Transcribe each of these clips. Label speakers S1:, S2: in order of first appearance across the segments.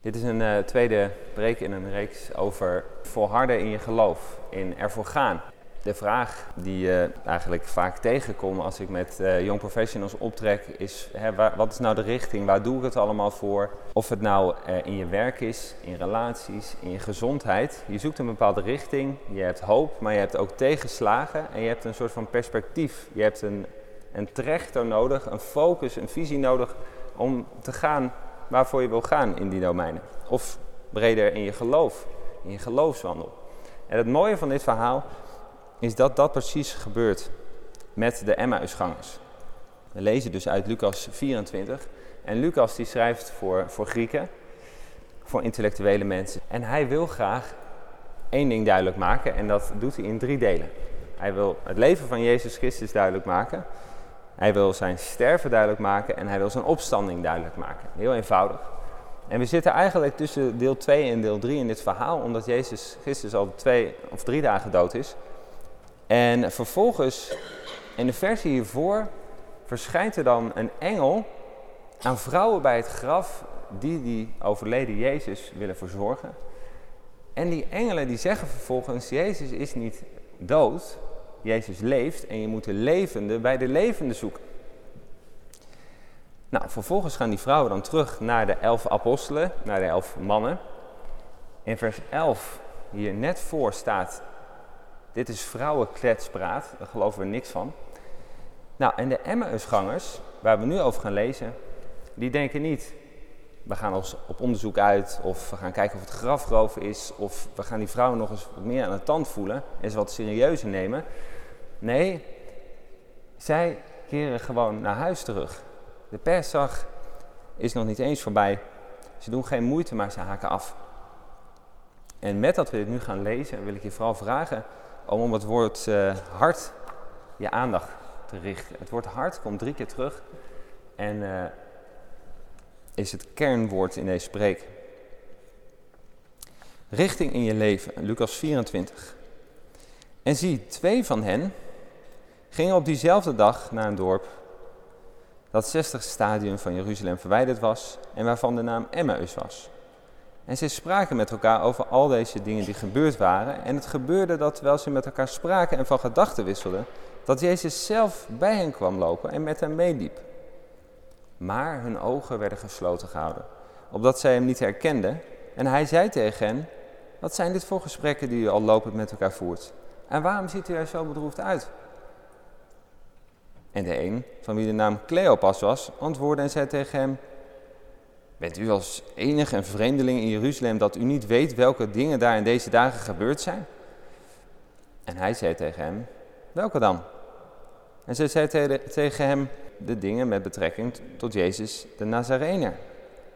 S1: Dit is een uh, tweede preek in een reeks over volharden in je geloof, in ervoor gaan. De vraag die je eigenlijk vaak tegenkom als ik met uh, young professionals optrek is, hè, wat is nou de richting, waar doe ik het allemaal voor? Of het nou in je werk is, in relaties, in je gezondheid. Je zoekt een bepaalde richting, je hebt hoop, maar je hebt ook tegenslagen en je hebt een soort van perspectief. Je hebt een, een trechter nodig, een focus, een visie nodig om te gaan waarvoor je wil gaan in die domeinen. Of breder in je geloof, in je geloofswandel. En het mooie van dit verhaal is dat dat precies gebeurt met de Emmausgangers. We lezen dus uit Lucas 24. En Lucas die schrijft voor, voor Grieken, voor intellectuele mensen. En hij wil graag één ding duidelijk maken en dat doet hij in drie delen. Hij wil het leven van Jezus Christus duidelijk maken. Hij wil zijn sterven duidelijk maken en hij wil zijn opstanding duidelijk maken. Heel eenvoudig. En we zitten eigenlijk tussen deel 2 en deel 3 in dit verhaal, omdat Jezus Christus al twee of drie dagen dood is. En vervolgens, in de versie hiervoor, verschijnt er dan een engel aan vrouwen bij het graf die die overleden Jezus willen verzorgen. En die engelen die zeggen vervolgens, Jezus is niet dood, Jezus leeft en je moet de levende bij de levende zoeken. Nou, vervolgens gaan die vrouwen dan terug naar de elf apostelen, naar de elf mannen. In vers 11, hier net voor staat, dit is vrouwenkletspraat, daar geloven we niks van. Nou, en de Emmausgangers, waar we nu over gaan lezen, die denken niet, we gaan ons op onderzoek uit, of we gaan kijken of het grafroof is, of we gaan die vrouwen nog eens wat meer aan de tand voelen en ze wat serieuzer nemen. Nee, zij keren gewoon naar huis terug. De persdag is nog niet eens voorbij. Ze doen geen moeite, maar ze haken af. En met dat we dit nu gaan lezen, wil ik je vooral vragen om om het woord uh, hart je aandacht te richten. Het woord hart komt drie keer terug en uh, is het kernwoord in deze preek. Richting in je leven, Lucas 24. En zie, twee van hen gingen op diezelfde dag naar een dorp dat 60 stadium van Jeruzalem verwijderd was en waarvan de naam Emmaus was. En ze spraken met elkaar over al deze dingen die gebeurd waren. En het gebeurde dat terwijl ze met elkaar spraken en van gedachten wisselden, dat Jezus zelf bij hen kwam lopen en met hen meeliep. Maar hun ogen werden gesloten gehouden, opdat zij hem niet herkenden. En hij zei tegen hen, wat zijn dit voor gesprekken die u al lopend met elkaar voert? En waarom ziet u er zo bedroefd uit? En de een, van wie de naam Cleopas was, antwoordde en zei tegen hem: Bent u als enige een vreemdeling in Jeruzalem dat u niet weet welke dingen daar in deze dagen gebeurd zijn? En hij zei tegen hem: Welke dan? En zij zei tegen hem de dingen met betrekking tot Jezus de Nazarener,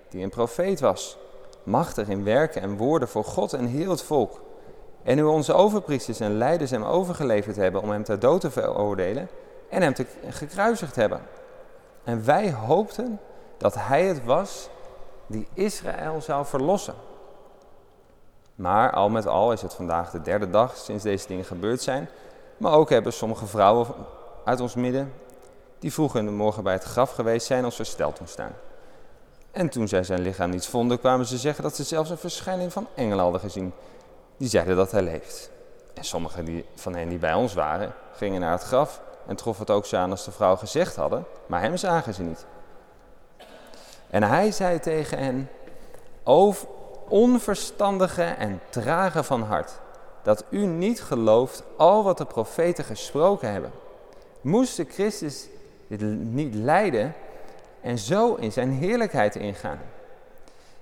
S1: die een profeet was, machtig in werken en woorden voor God en heel het volk. En hoe onze overpriesters en leiders hem overgeleverd hebben om hem ter dood te veroordelen en hem te gekruisigd hebben. En wij hoopten dat hij het was die Israël zou verlossen. Maar al met al is het vandaag de derde dag sinds deze dingen gebeurd zijn. Maar ook hebben sommige vrouwen uit ons midden, die vroeger in de morgen bij het graf geweest zijn, ons versteld staan. En toen zij zijn lichaam niet vonden, kwamen ze zeggen dat ze zelfs een verschijning van engelen hadden gezien. Die zeiden dat hij leeft. En sommigen van hen die bij ons waren, gingen naar het graf en troffen het ook zo aan als de vrouw gezegd hadden, maar hem zagen ze niet. En hij zei tegen hen, o onverstandige en trage van hart, dat u niet gelooft al wat de profeten gesproken hebben. Moest de Christus dit niet lijden en zo in zijn heerlijkheid ingaan?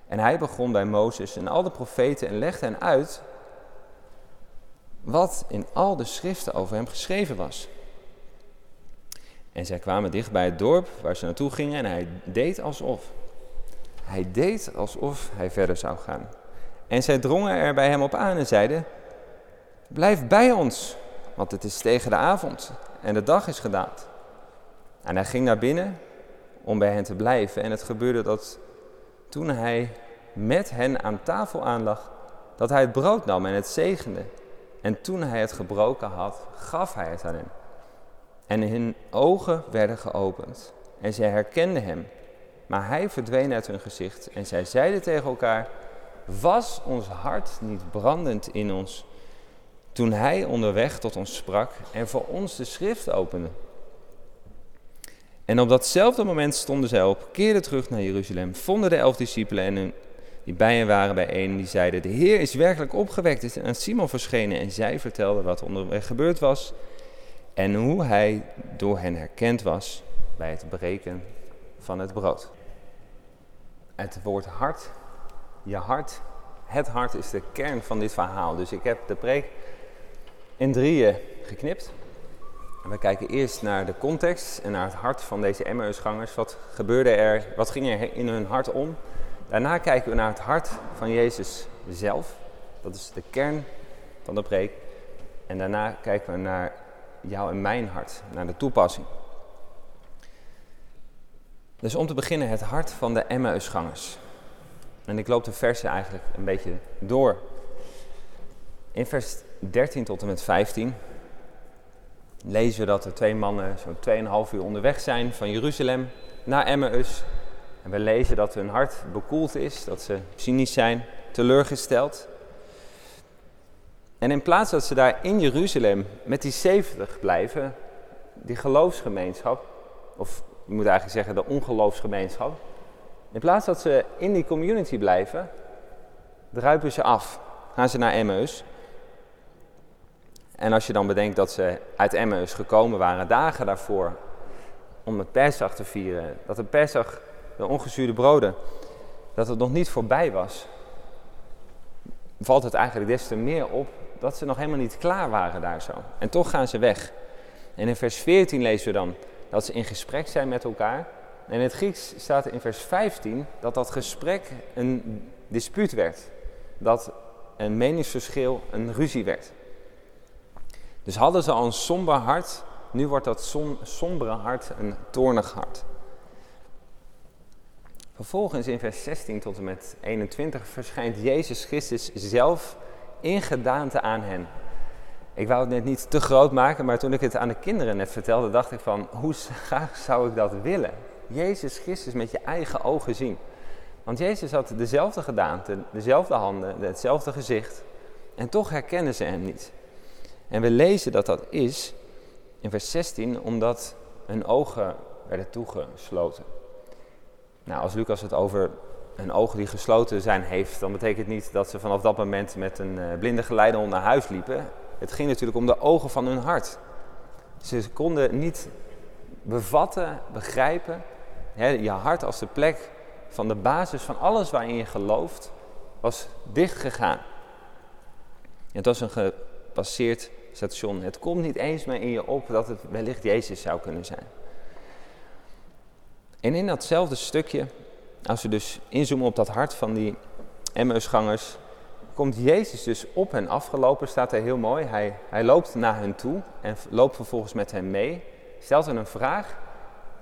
S1: En hij begon bij Mozes en al de profeten en legde hen uit wat in al de schriften over hem geschreven was. En zij kwamen dicht bij het dorp waar ze naartoe gingen en hij deed alsof. Hij deed alsof hij verder zou gaan. En zij drongen er bij hem op aan en zeiden: Blijf bij ons, want het is tegen de avond en de dag is gedaald. En hij ging naar binnen om bij hen te blijven. En het gebeurde dat toen hij met hen aan tafel aanlag, dat hij het brood nam en het zegende. En toen hij het gebroken had, gaf hij het aan hen. En hun ogen werden geopend en zij herkenden hem. Maar hij verdween uit hun gezicht en zij zeiden tegen elkaar: Was ons hart niet brandend in ons toen hij onderweg tot ons sprak en voor ons de schrift opende? En op datzelfde moment stonden zij op, keerden terug naar Jeruzalem, vonden de elf discipelen en die bij hen waren bijeen. Die zeiden, de Heer is werkelijk opgewekt, is aan Simon verschenen. En zij vertelden wat onderweg gebeurd was en hoe hij door hen herkend was bij het breken van het brood. Het woord hart, je hart, het hart is de kern van dit verhaal. Dus ik heb de preek in drieën geknipt. We kijken eerst naar de context en naar het hart van deze Emmausgangers. Wat gebeurde er? Wat ging er in hun hart om? Daarna kijken we naar het hart van Jezus zelf. Dat is de kern van de preek. En daarna kijken we naar jou en mijn hart, naar de toepassing. Dus om te beginnen het hart van de Emmausgangers. En ik loop de versen eigenlijk een beetje door. In vers 13 tot en met 15 lezen we dat er twee mannen zo'n 2,5 uur onderweg zijn van Jeruzalem naar Emmaus. En we lezen dat hun hart bekoeld is, dat ze cynisch zijn, teleurgesteld. En in plaats dat ze daar in Jeruzalem met die 70 blijven, die geloofsgemeenschap, of je moet eigenlijk zeggen de ongeloofsgemeenschap, in plaats dat ze in die community blijven, druipen ze af, gaan ze naar Emmaus. En als je dan bedenkt dat ze uit Emmaus gekomen waren dagen daarvoor om het Pesach te vieren, dat de Pesach, de ongezuurde broden, dat het nog niet voorbij was, valt het eigenlijk des te meer op dat ze nog helemaal niet klaar waren daar zo. En toch gaan ze weg. En in vers 14 lezen we dan dat ze in gesprek zijn met elkaar. En in het Grieks staat in vers 15 dat dat gesprek een dispuut werd. Dat een meningsverschil een ruzie werd. Dus hadden ze al een somber hart, nu wordt dat sombere hart een toornig hart. Vervolgens in vers 16 tot en met 21 verschijnt Jezus Christus zelf in gedaante aan hen. Ik wou het net niet te groot maken, maar toen ik het aan de kinderen net vertelde, dacht ik van, hoe graag zou ik dat willen? Jezus Christus met je eigen ogen zien. Want Jezus had dezelfde gedaante, dezelfde handen, hetzelfde gezicht. En toch herkennen ze hem niet. En we lezen dat dat is in vers 16, omdat hun ogen werden toegesloten. Nou, als Lucas het over hun ogen die gesloten zijn heeft, dan betekent niet dat ze vanaf dat moment met een eh, blinde geleider naar huis liepen. Het ging natuurlijk om de ogen van hun hart. Ze konden niet bevatten, begrijpen. Hè, je hart als de plek van de basis van alles waarin je gelooft, was dichtgegaan. Het was een gepasseerd station. Het komt niet eens meer in je op dat het wellicht Jezus zou kunnen zijn. En in datzelfde stukje, als we dus inzoomen op dat hart van die Emmausgangers, komt Jezus dus op hen afgelopen, staat er heel mooi. Hij, hij loopt naar hen toe en loopt vervolgens met hen mee, stelt hen een vraag.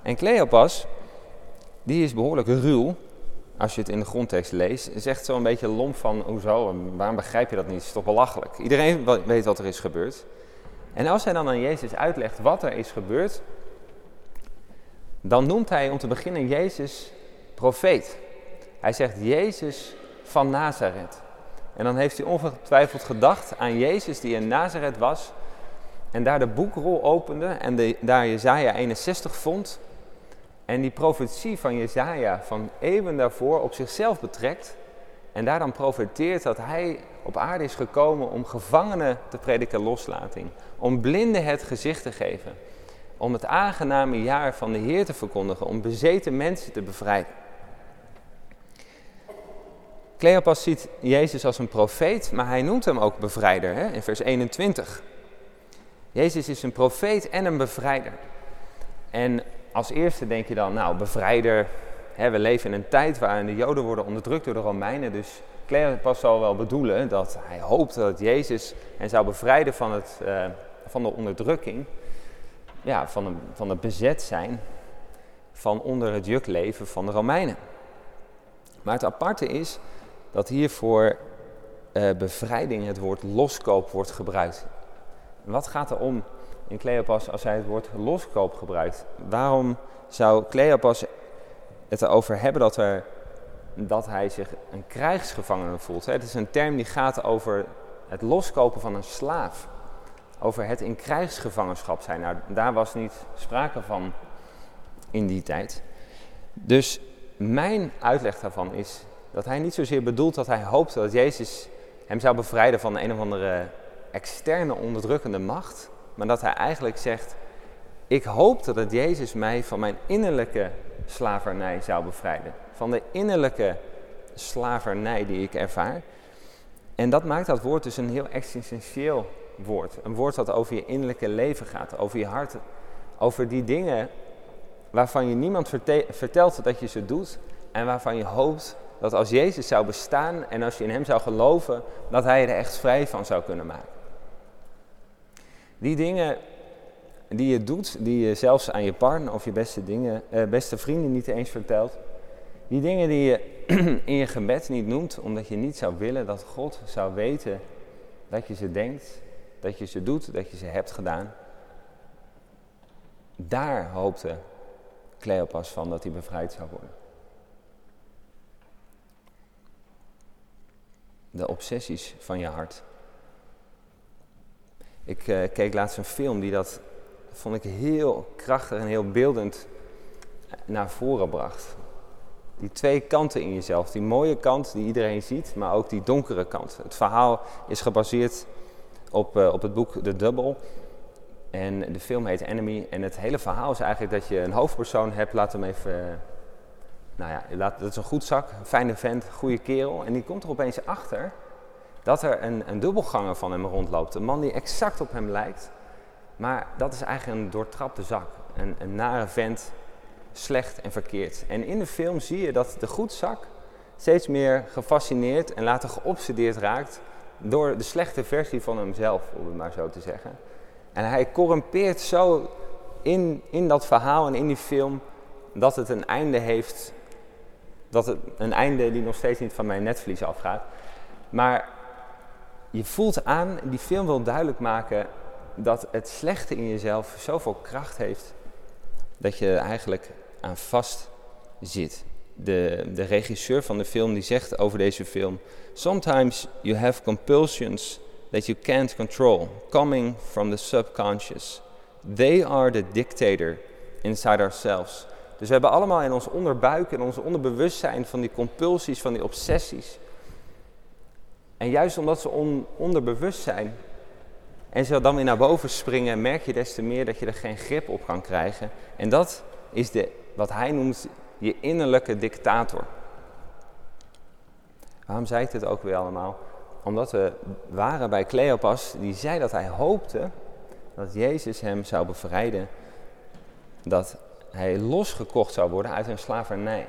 S1: En Cleopas, die is behoorlijk ruw, als je het in de grondtekst leest, zegt zo'n beetje lomp van, hoezo, waarom begrijp je dat niet? Het is toch belachelijk? Iedereen weet wat er is gebeurd. En als hij dan aan Jezus uitlegt wat er is gebeurd, dan noemt hij om te beginnen Jezus profeet. Hij zegt Jezus van Nazareth. En dan heeft hij ongetwijfeld gedacht aan Jezus die in Nazareth was en daar de boekrol opende en de, daar Jezaja 61 vond en die profetie van Jezaja van eeuwen daarvoor op zichzelf betrekt en daar dan profeteert dat hij op aarde is gekomen om gevangenen te prediken loslating, om blinden het gezicht te geven, om het aangename jaar van de Heer te verkondigen, om bezeten mensen te bevrijden. Cleopas ziet Jezus als een profeet, maar hij noemt hem ook bevrijder hè, in vers 21. Jezus is een profeet en een bevrijder. En als eerste denk je dan, nou, bevrijder. Hè, we leven in een tijd waarin de Joden worden onderdrukt door de Romeinen. Dus Cleopas zal wel bedoelen dat hij hoopt dat Jezus hen zou bevrijden van, het, uh, van de onderdrukking. Ja, van, van het bezet zijn. Van onder het juk leven van de Romeinen. Maar het aparte is dat hier voor uh, bevrijding het woord loskoop wordt gebruikt. Wat gaat er om in Cleopas als hij het woord loskoop gebruikt? Waarom zou Cleopas het erover hebben dat, er, dat hij zich een krijgsgevangene voelt. Het is een term die gaat over het loskopen van een slaaf. Over het in krijgsgevangenschap zijn. Nou, daar was niet sprake van in die tijd. Dus mijn uitleg daarvan is dat hij niet zozeer bedoelt dat hij hoopt dat Jezus hem zou bevrijden van een of andere externe onderdrukkende macht. Maar dat hij eigenlijk zegt, ik hoop dat Jezus mij van mijn innerlijke slavernij zou bevrijden. Van de innerlijke slavernij die ik ervaar. En dat maakt dat woord dus een heel existentieel woord. Een woord dat over je innerlijke leven gaat, over je hart. Over die dingen waarvan je niemand vertelt dat je ze doet. En waarvan je hoopt dat als Jezus zou bestaan en als je in Hem zou geloven, dat Hij er echt vrij van zou kunnen maken. Die dingen die je doet, die je zelfs aan je partner of je beste, dingen, eh, beste vrienden niet eens vertelt. Die dingen die je in je gebed niet noemt, omdat je niet zou willen dat God zou weten dat je ze denkt, dat je ze doet, dat je ze hebt gedaan. Daar hoopte Cleopas van dat hij bevrijd zou worden. De obsessies van je hart. Ik uh, keek laatst een film die dat, vond ik heel krachtig en heel beeldend naar voren bracht. Die twee kanten in jezelf. Die mooie kant die iedereen ziet, maar ook die donkere kant. Het verhaal is gebaseerd op, uh, op het boek The Double. En de film heet Enemy. En het hele verhaal is eigenlijk dat je een hoofdpersoon hebt. Laat hem even. Nou ja, laat, dat is een goed zak, fijne vent, goede kerel. En die komt er opeens achter dat er een, een dubbelganger van hem rondloopt. Een man die exact op hem lijkt. Maar dat is eigenlijk een doortrapte zak. Een, een nare vent, slecht en verkeerd. En in de film zie je dat de goedzak steeds meer gefascineerd en later geobsedeerd raakt door de slechte versie van hemzelf, om het maar zo te zeggen. En hij corrumpeert zo in, in dat verhaal en in die film dat het een einde heeft. Dat het een einde die nog steeds niet van mijn netvlies afgaat. Maar je voelt aan, die film wil duidelijk maken dat het slechte in jezelf zoveel kracht heeft dat je eigenlijk aan vast zit. De, de regisseur van de film die zegt over deze film: Sometimes you have compulsions that you can't control, coming from the subconscious. They are the dictator inside ourselves. Dus we hebben allemaal in ons onderbuik, in ons onderbewustzijn van die compulsies, van die obsessies. En juist omdat ze on, onderbewust zijn en ze dan weer naar boven springen, merk je des te meer dat je er geen grip op kan krijgen. En dat is de, wat hij noemt je innerlijke dictator. Waarom zei ik dit ook weer allemaal? Omdat we waren bij Cleopas, die zei dat hij hoopte dat Jezus hem zou bevrijden. Dat hij losgekocht zou worden uit een slavernij.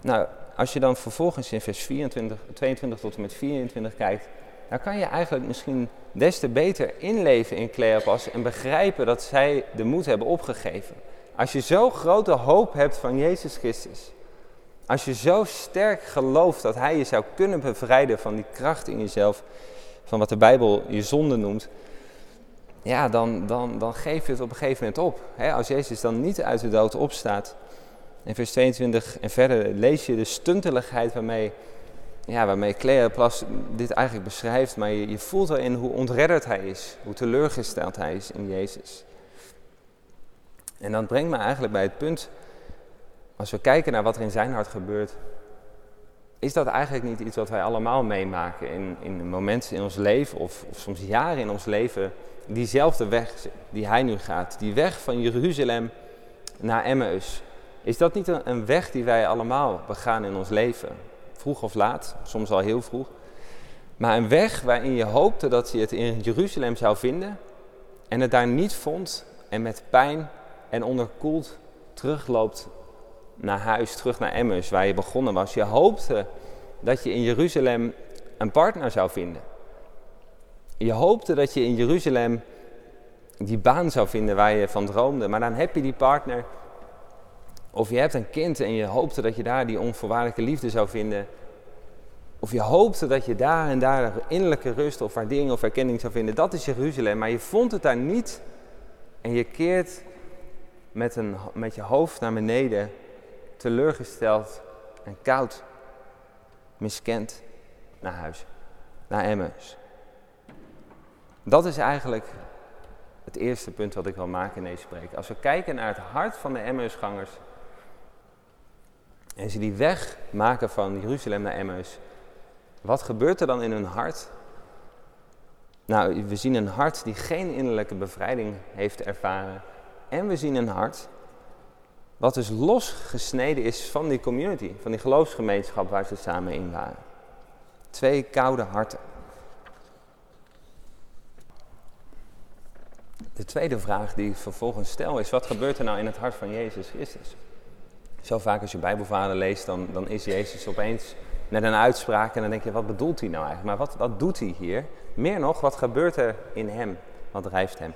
S1: Nou, als je dan vervolgens in vers 24, 22 tot en met 24 kijkt, dan kan je eigenlijk misschien des te beter inleven in Cleopas en begrijpen dat zij de moed hebben opgegeven. Als je zo grote hoop hebt van Jezus Christus, als je zo sterk gelooft dat Hij je zou kunnen bevrijden van die kracht in jezelf, van wat de Bijbel je zonde noemt, ja, dan, dan, dan geef je het op een gegeven moment op. als Jezus dan niet uit de dood opstaat, in vers 22 en verder lees je de stunteligheid waarmee, ja, waarmee Cleopas dit eigenlijk beschrijft. Maar je, je voelt erin hoe ontredderd hij is, hoe teleurgesteld hij is in Jezus. En dat brengt me eigenlijk bij het punt, als we kijken naar wat er in zijn hart gebeurt, is dat eigenlijk niet iets wat wij allemaal meemaken in, in momenten in ons leven of, of soms jaren in ons leven, diezelfde weg die hij nu gaat, die weg van Jeruzalem naar Emmaus. Is dat niet een, weg die wij allemaal begaan in ons leven? Vroeg of laat, soms al heel vroeg. Maar een weg waarin je hoopte dat je het in Jeruzalem zou vinden en het daar niet vond en met pijn en onderkoeld terugloopt naar huis, terug naar Emmaus, waar je begonnen was. Je hoopte dat je in Jeruzalem een partner zou vinden. Je hoopte dat je in Jeruzalem die baan zou vinden waar je van droomde, maar dan heb je die partner of je hebt een kind en je hoopte dat je daar die onvoorwaardelijke liefde zou vinden. Of je hoopte dat je daar en daar innerlijke rust of waardering of erkenning zou vinden. Dat is Jeruzalem. Maar je vond het daar niet. En je keert met, een, met je hoofd naar beneden teleurgesteld en koud, miskend naar huis, naar Emmaus. Dat is eigenlijk het eerste punt wat ik wil maken in deze spreek. Als we kijken naar het hart van de Emmausgangers en ze die weg maken van Jeruzalem naar Emmaus, wat gebeurt er dan in hun hart? Nou, we zien een hart die geen innerlijke bevrijding heeft ervaren. En we zien een hart wat dus losgesneden is van die community, van die geloofsgemeenschap waar ze samen in waren. Twee koude harten. De tweede vraag die ik vervolgens stel is, wat gebeurt er nou in het hart van Jezus Christus? Zo vaak als je Bijbelvader leest, dan, dan is Jezus opeens met een uitspraak en dan denk je, wat bedoelt hij nou eigenlijk? Maar wat, wat doet hij hier? Meer nog, wat gebeurt er in hem? Wat drijft hem?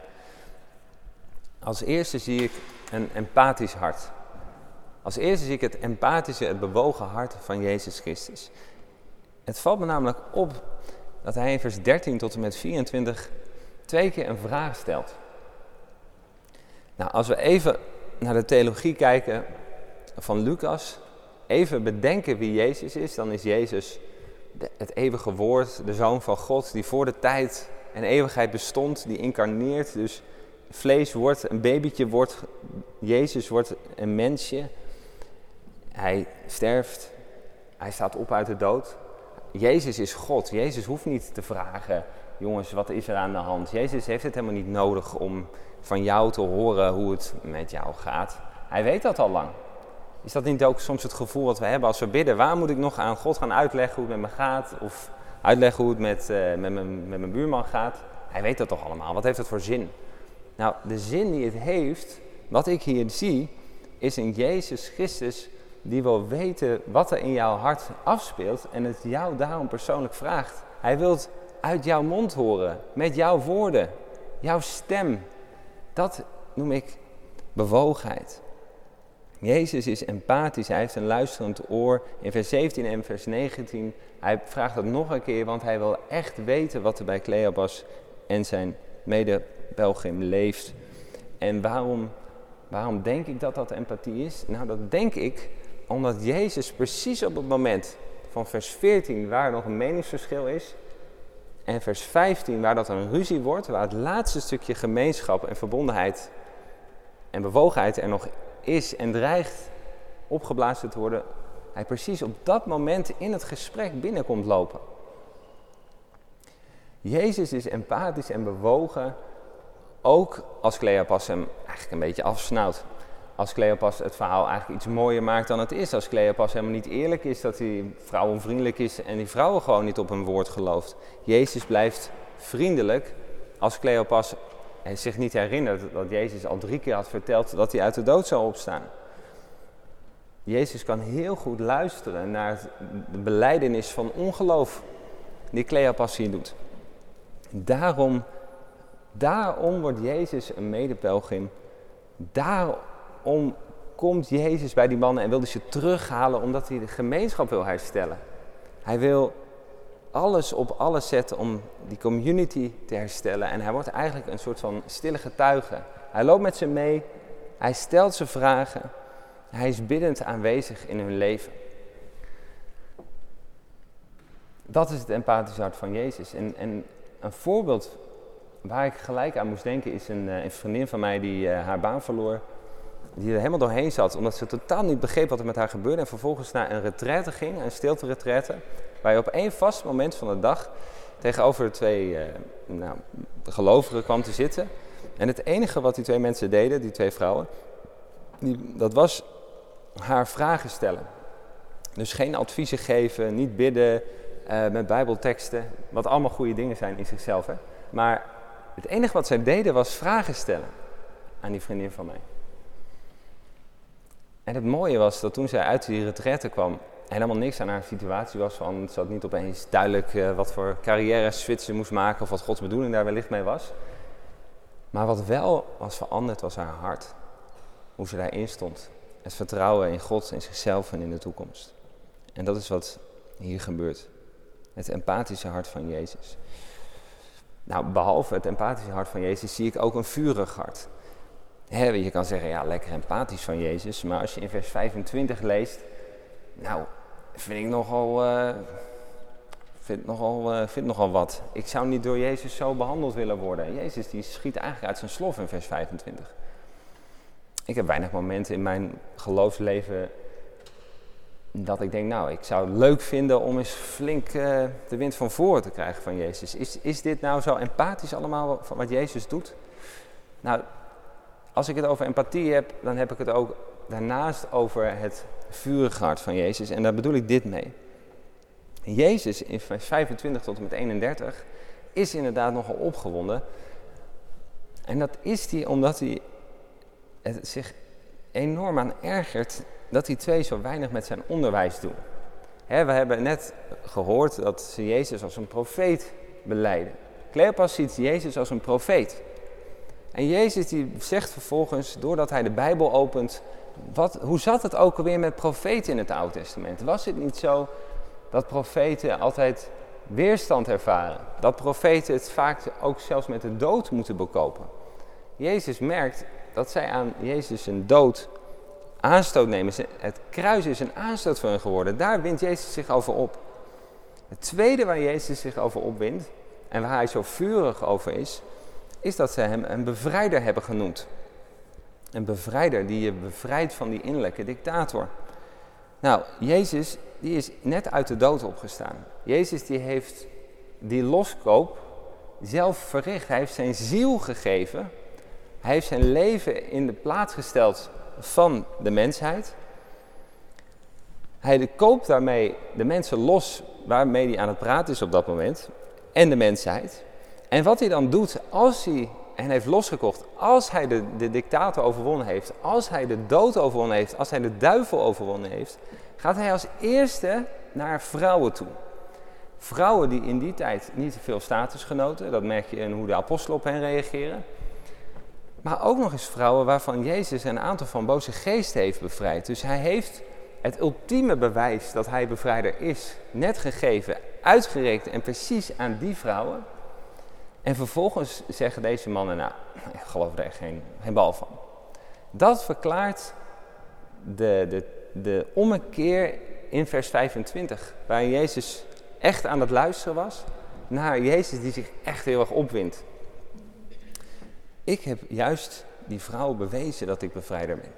S1: Als eerste zie ik een empathisch hart. Als eerste zie ik het empathische, het bewogen hart van Jezus Christus. Het valt me namelijk op dat hij in vers 13 tot en met 24 twee keer een vraag stelt. Nou, als we even naar de theologie kijken van Lucas, even bedenken wie Jezus is, dan is Jezus het eeuwige woord, de zoon van God, die voor de tijd en eeuwigheid bestond, die incarneert, dus vlees wordt, een babytje wordt, Jezus wordt een mensje. Hij sterft, hij staat op uit de dood. Jezus is God. Jezus hoeft niet te vragen, jongens, wat is er aan de hand? Jezus heeft het helemaal niet nodig om van jou te horen hoe het met jou gaat. Hij weet dat al lang. Is dat niet ook soms het gevoel wat we hebben als we bidden? Waar moet ik nog aan God gaan uitleggen hoe het met me gaat? Of uitleggen hoe het met, uh, met, mijn, met mijn buurman gaat? Hij weet dat toch allemaal. Wat heeft het voor zin? Nou, de zin die het heeft, wat ik hier zie, is in Jezus Christus die wil weten wat er in jouw hart afspeelt en het jou daarom persoonlijk vraagt. Hij wil uit jouw mond horen, met jouw woorden, jouw stem. Dat noem ik bewogenheid. Jezus is empathisch, hij heeft een luisterend oor. In vers 17 en vers 19, hij vraagt dat nog een keer, want hij wil echt weten wat er bij Cleopas en zijn mede-Belgim leeft. En waarom, waarom denk ik dat dat empathie is? Nou, dat denk ik omdat Jezus precies op het moment van vers 14, waar nog een meningsverschil is, en vers 15, waar dat een ruzie wordt, waar het laatste stukje gemeenschap en verbondenheid en bewogenheid er nog is en dreigt opgeblazen te worden, hij precies op dat moment in het gesprek binnenkomt lopen. Jezus is empathisch en bewogen, ook als Cleopas hem eigenlijk een beetje afsnauwt. Als Cleopas het verhaal eigenlijk iets mooier maakt dan het is. Als Cleopas helemaal niet eerlijk is, dat hij vrouwenvriendelijk is en die vrouwen gewoon niet op hun woord gelooft. Jezus blijft vriendelijk als Cleopas zich niet herinnert dat Jezus al drie keer had verteld dat hij uit de dood zou opstaan. Jezus kan heel goed luisteren naar de beleidenis van ongeloof die Cleopas hier doet. Daarom, daarom wordt Jezus een medepelgrim. Daarom komt Jezus bij die mannen en wil ze terughalen omdat hij de gemeenschap wil herstellen. Hij wil alles op alles zetten om die community te herstellen. En hij wordt eigenlijk een soort van stille getuige. Hij loopt met ze mee, hij stelt ze vragen, hij is biddend aanwezig in hun leven. Dat is het empathische hart van Jezus. En, en een voorbeeld waar ik gelijk aan moest denken is een, eh, vriendin van mij die uh, haar baan verloor. Die er helemaal doorheen zat, omdat ze totaal niet begreep wat er met haar gebeurde. En vervolgens naar een retraite ging, een stilte retraite. Waar je op één vast moment van de dag tegenover twee uh, nou, gelovigen kwam te zitten. En het enige wat die twee mensen deden, die twee vrouwen, die, dat was haar vragen stellen. Dus geen adviezen geven, niet bidden uh, met bijbelteksten, wat allemaal goede dingen zijn in zichzelf. Hè? Maar het enige wat zij deden was vragen stellen aan die vriendin van mij. En het mooie was dat toen zij uit die retraite kwam, helemaal niks aan haar situatie was. Van, ze had niet opeens duidelijk uh, wat voor carrière switch ze moest maken of wat Gods bedoeling daar wellicht mee was. Maar wat wel was veranderd was haar hart. Hoe ze daarin stond. Het vertrouwen in God, in zichzelf en in de toekomst. En dat is wat hier gebeurt. Het empathische hart van Jezus. Nou, behalve het empathische hart van Jezus zie ik ook een vurig hart. Je kan zeggen, ja, lekker empathisch van Jezus. Maar als je in vers 25 leest, nou, vind ik nogal, uh, vind nogal, uh, vind nogal wat. Ik zou niet door Jezus zo behandeld willen worden. Jezus die schiet eigenlijk uit zijn slof in vers 25. Ik heb weinig momenten in mijn geloofsleven dat ik denk, nou, ik zou het leuk vinden om eens flink uh, de wind van voren te krijgen van Jezus. Is, is dit nou zo empathisch allemaal wat Jezus doet? Nou, als ik het over empathie heb, dan heb ik het ook daarnaast over het vurige hart van Jezus. En daar bedoel ik dit mee. Jezus in vers 25 tot en met 31 is inderdaad nogal opgewonden. En dat is hij omdat hij het zich enorm aan ergert dat die twee zo weinig met zijn onderwijs doen. we hebben net gehoord dat ze Jezus als een profeet beleiden. Cleopas ziet Jezus als een profeet. En Jezus die zegt vervolgens, doordat hij de Bijbel opent, wat, hoe zat het ook alweer met profeten in het Oude Testament? Was het niet zo dat profeten altijd weerstand ervaren? Dat profeten het vaak ook zelfs met de dood moeten bekopen? Jezus merkt dat zij aan Jezus een dood aanstoot nemen. Het kruis is een aanstoot voor hen geworden. Daar wint Jezus zich over op. Het tweede waar Jezus zich over opwindt en waar hij zo vurig over is, is dat ze hem een bevrijder hebben genoemd. Een bevrijder die je bevrijdt van die innerlijke dictator. Nou, Jezus die is net uit de dood opgestaan. Jezus die heeft die loskoop zelf verricht. Hij heeft zijn ziel gegeven. Hij heeft zijn leven in de plaats gesteld van de mensheid. Hij koopt daarmee de mensen los waarmee hij aan het praten is op dat moment. En de mensheid. En wat hij dan doet als hij hen heeft losgekocht, als hij de, de dictator overwonnen heeft, als hij de dood overwonnen heeft, als hij de duivel overwonnen heeft, gaat hij als eerste naar vrouwen toe. Vrouwen die in die tijd niet veel status genoten, dat merk je in hoe de apostelen op hen reageren. Maar ook nog eens vrouwen waarvan Jezus een aantal van boze geesten heeft bevrijd. Dus hij heeft het ultieme bewijs dat hij bevrijder is, net gegeven, uitgerekend en precies aan die vrouwen. En vervolgens zeggen deze mannen, nou, ik geloof er echt geen, bal van. Dat verklaart de, de, de ommekeer in vers 25, waar Jezus echt aan het luisteren was, naar Jezus die zich echt heel erg opwindt. Ik heb juist die vrouw bewezen dat ik bevrijder ben.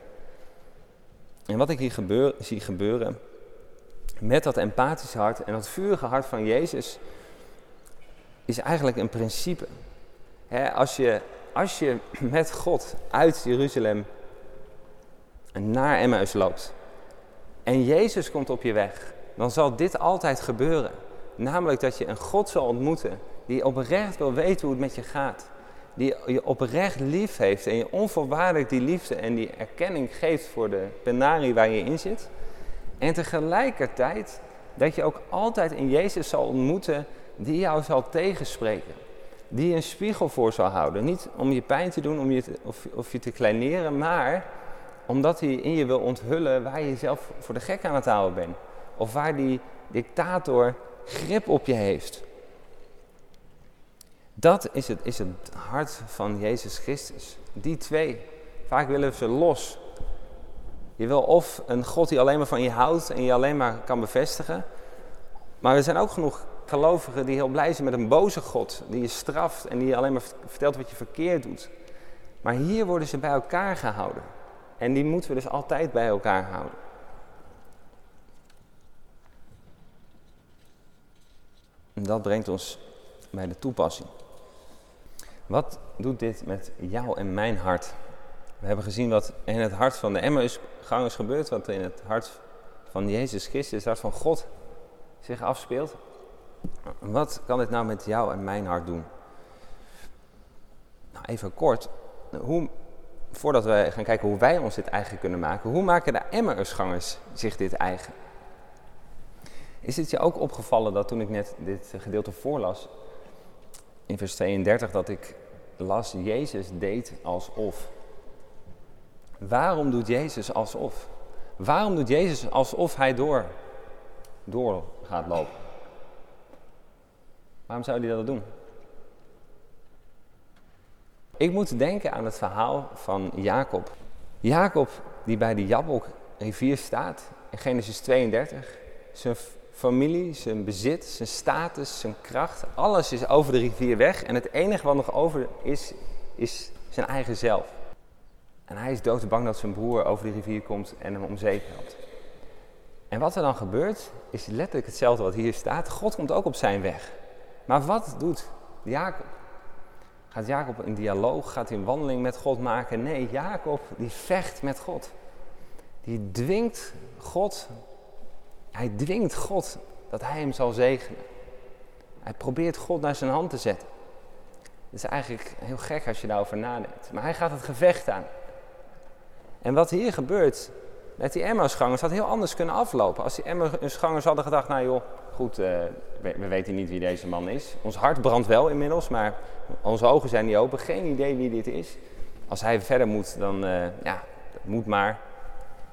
S1: En wat ik hier zie gebeuren, met dat empathische hart en dat vurige hart van Jezus, is eigenlijk een principe. als, je, als je met God uit Jeruzalem naar Emmaus loopt en Jezus komt op je weg, dan zal dit altijd gebeuren. Namelijk dat je een God zal ontmoeten die oprecht wil weten hoe het met je gaat. Die je oprecht lief heeft en je onvoorwaardelijk die liefde en die erkenning geeft voor de penarie waar je in zit. En tegelijkertijd dat je ook altijd in Jezus zal ontmoeten die jou zal tegenspreken. Die een spiegel voor zal houden. Niet om je pijn te doen om je of, of je te kleineren, maar omdat hij in je wil onthullen waar je zelf voor de gek aan het houden bent. Of waar die dictator grip op je heeft. Dat is het, is het hart van Jezus Christus. Die twee. Vaak willen we ze los. Je wil of een God die alleen maar van je houdt en je alleen maar kan bevestigen. Maar er zijn ook genoeg gelovigen die heel blij zijn met een boze God. Die je straft en die je alleen maar vertelt wat je verkeerd doet. Maar hier worden ze bij elkaar gehouden. En die moeten we dus altijd bij elkaar houden. En dat brengt ons bij de toepassing. Wat doet dit met jou en mijn hart? We hebben gezien wat in het hart van de Emmausgangers gebeurt, wat in het hart van Jezus Christus, het hart van God zich afspeelt. Wat kan dit nou met jou en mijn hart doen? Nou, even kort. Hoe, voordat we gaan kijken hoe wij ons dit eigen kunnen maken, hoe maken de Emmausgangers zich dit eigen? Is het je ook opgevallen dat toen ik net dit gedeelte voorlas, in vers 32 dat ik las, Jezus deed alsof. Waarom doet Jezus alsof? Waarom doet Jezus alsof hij door, door gaat lopen? Waarom zou hij dat doen? Ik moet denken aan het verhaal van Jacob. Jacob die bij de Jabok rivier staat in Genesis 32. Zijn familie, zijn bezit, zijn status, zijn kracht, alles is over de rivier weg. En het enige wat nog over is, is zijn eigen zelf. En hij is doodsbang dat zijn broer over de rivier komt en hem om zeep helpt. En wat er dan gebeurt, is letterlijk hetzelfde wat hier staat. God komt ook op zijn weg. Maar wat doet Jacob? Gaat Jacob een dialoog, gaat hij een wandeling met God maken? Nee, Jacob die vecht met God. Die dwingt God, hij dwingt God dat hij hem zal zegenen. Hij probeert God naar zijn hand te zetten. Het is eigenlijk heel gek als je daarover nadenkt. Maar hij gaat het gevecht aan. En wat hier gebeurt met die Emmausgangers had heel anders kunnen aflopen. Als die Emmausgangers hadden gedacht, nou joh, goed, uh, we, we, weten niet wie deze man is. Ons hart brandt wel inmiddels, maar onze ogen zijn niet open. Geen idee wie dit is. Als hij verder moet, dan, uh, ja, dat moet maar.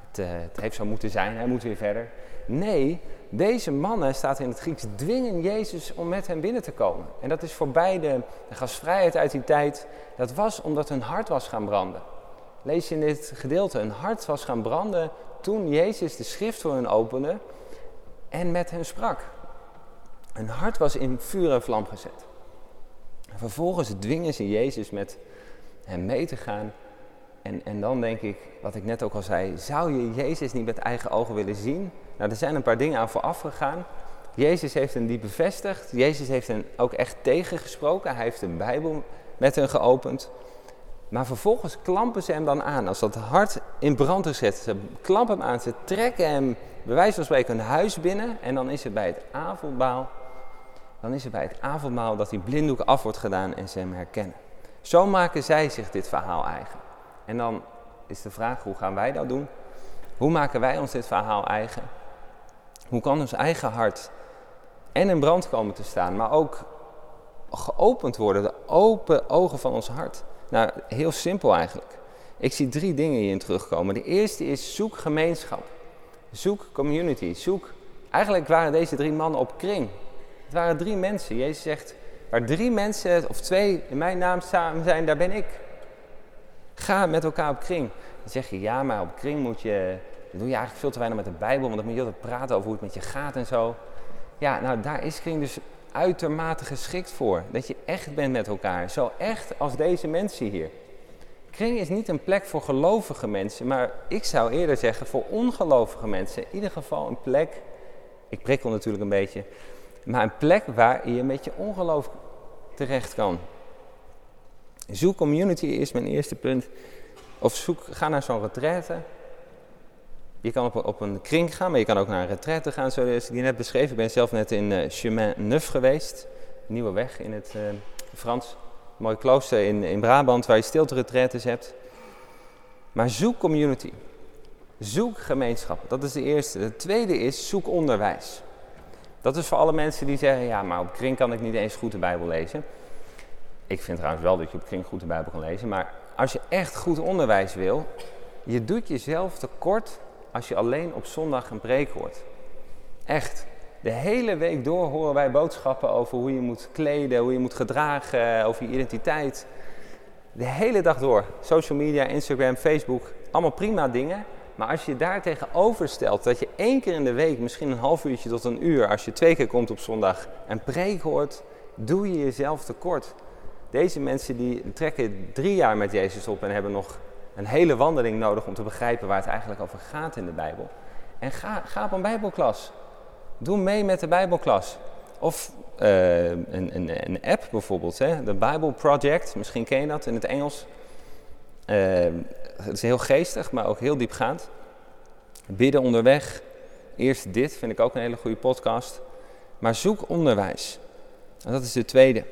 S1: Het, uh, het heeft zo moeten zijn, hij moet weer verder. Nee, deze mannen, staat in het Grieks, dwingen Jezus om met hem binnen te komen. En dat is voor beide de gastvrijheid uit die tijd. Dat was omdat hun hart was gaan branden. Lees je in dit gedeelte, hun hart was gaan branden toen Jezus de schrift voor hen opende en met hen sprak. Hun hart was in vuur en vlam gezet. vervolgens dwingen ze Jezus met hem mee te gaan. En, en dan denk ik, wat ik net ook al zei, zou je Jezus niet met eigen ogen willen zien? Nou, er zijn een paar dingen aan vooraf gegaan. Jezus heeft hen die bevestigd. Jezus heeft hen ook echt tegengesproken. Hij heeft de Bijbel met hen geopend. Maar vervolgens klampen ze hem dan aan. Als dat hart in brand is gezet, ze klampen hem aan. Ze trekken hem, bij wijze van spreken, een huis binnen. En dan is het bij het avondmaal, dan is het bij het avondmaal dat die blinddoek af wordt gedaan en ze hem herkennen. Zo maken zij zich dit verhaal eigen. En dan is de vraag, hoe gaan wij dat doen? Hoe maken wij ons dit verhaal eigen? Hoe kan ons eigen hart en in brand komen te staan, maar ook geopend worden, de open ogen van ons hart? Nou, heel simpel eigenlijk. Ik zie drie dingen hierin terugkomen. De eerste is zoek gemeenschap. Zoek community. Zoek. Eigenlijk waren deze drie mannen op kring. Het waren drie mensen. Jezus zegt, waar drie mensen of twee in mijn naam samen zijn, daar ben ik. Ga met elkaar op kring. Dan zeg je, ja, maar op kring moet je, dat doe je eigenlijk veel te weinig met de Bijbel, want dan moet je altijd praten over hoe het met je gaat en zo. Ja, nou daar is kring dus uitermate geschikt voor. Dat je echt bent met elkaar. Zo echt als deze mensen hier. Kring is niet een plek voor gelovige mensen, maar ik zou eerder zeggen voor ongelovige mensen. In ieder geval een plek, ik prikkel natuurlijk een beetje, maar een plek waar je met je ongeloof terecht kan. Zoek community is mijn eerste punt. Of zoek, ga naar zo'n retraite. Je kan op, op, een kring gaan, maar je kan ook naar een retraite gaan, zoals ik die net beschreven. Ik ben zelf net in uh, Chemin Neuf geweest, Nieuwe Weg in het uh, Frans. Mooi klooster in, in Brabant waar je stilte retraites hebt. Maar zoek community. Zoek gemeenschap. Dat is de eerste. De tweede is zoek onderwijs. Dat is voor alle mensen die zeggen, ja, maar op kring kan ik niet eens goed de Bijbel lezen. Ik vind trouwens wel dat je op kring goed de Bijbel kan lezen. Maar als je echt goed onderwijs wil, je doet jezelf tekort als je alleen op zondag een preek hoort. Echt. De hele week door horen wij boodschappen over hoe je moet kleden, hoe je moet gedragen, over je identiteit. De hele dag door. Social media, Instagram, Facebook, allemaal prima dingen. Maar als je daar tegenover stelt dat je één keer in de week, misschien een half uurtje tot een uur, als je twee keer komt op zondag, een preek hoort, doe je jezelf tekort. Deze mensen die trekken drie jaar met Jezus op en hebben nog een hele wandeling nodig om te begrijpen waar het eigenlijk over gaat in de Bijbel. En ga, ga op een Bijbelklas. Doe mee met de Bijbelklas. Of uh, een, een, een, app bijvoorbeeld, hè? de Bible Project, misschien ken je dat in het Engels. Uh, het is heel geestig, maar ook heel diepgaand. Bidden onderweg. Eerst dit, vind ik ook een hele goede podcast. Maar zoek onderwijs. En dat is de tweede.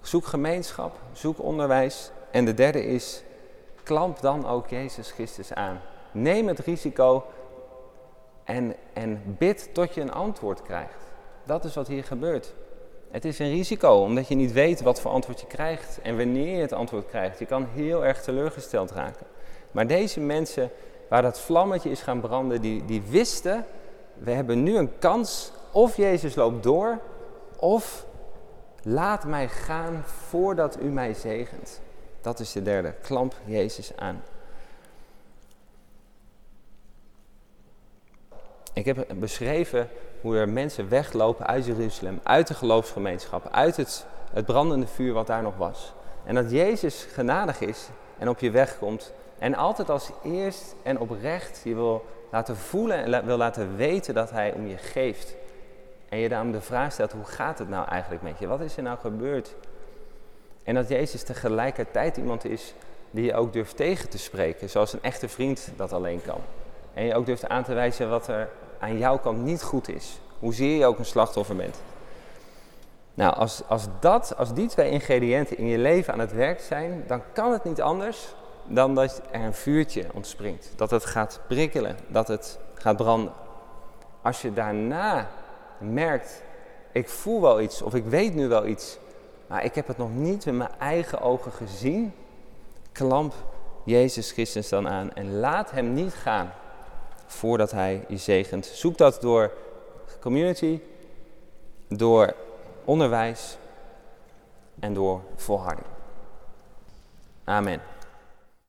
S1: Zoek gemeenschap, zoek onderwijs. En de derde is klamp dan ook Jezus Christus aan. Neem het risico en, en bid tot je een antwoord krijgt. Dat is wat hier gebeurt. Het is een risico, omdat je niet weet wat voor antwoord je krijgt en wanneer je het antwoord krijgt. Je kan heel erg teleurgesteld raken. Maar deze mensen, waar dat vlammetje is gaan branden, die, die wisten, we hebben nu een kans, of Jezus loopt door, of laat mij gaan voordat u mij zegent. Dat is de derde. Klamp Jezus aan. Ik heb beschreven hoe er mensen weglopen uit Jeruzalem, uit de geloofsgemeenschap, uit het, het brandende vuur wat daar nog was. En dat Jezus genadig is en op je weg komt en altijd als eerst en oprecht je wil laten voelen en wil laten weten dat Hij om je geeft. En je daarom de vraag stelt, hoe gaat het nou eigenlijk met je? Wat is er nou gebeurd? En dat Jezus tegelijkertijd iemand is die je ook durft tegen te spreken, zoals een echte vriend dat alleen kan. En je ook durft aan te wijzen wat er aan jouw kant niet goed is. Hoezeer je ook een slachtoffer bent. Nou, als, als, dat, als die twee ingrediënten in je leven aan het werk zijn, dan kan het niet anders dan dat er een vuurtje ontspringt. Dat het gaat prikkelen, dat het gaat branden. Als je daarna merkt, ik voel wel iets of ik weet nu wel iets, maar ik heb het nog niet met mijn eigen ogen gezien, klamp Jezus Christus dan aan en laat hem niet gaan voordat hij je zegent. Zoek dat door community, door onderwijs en door volharding. Amen.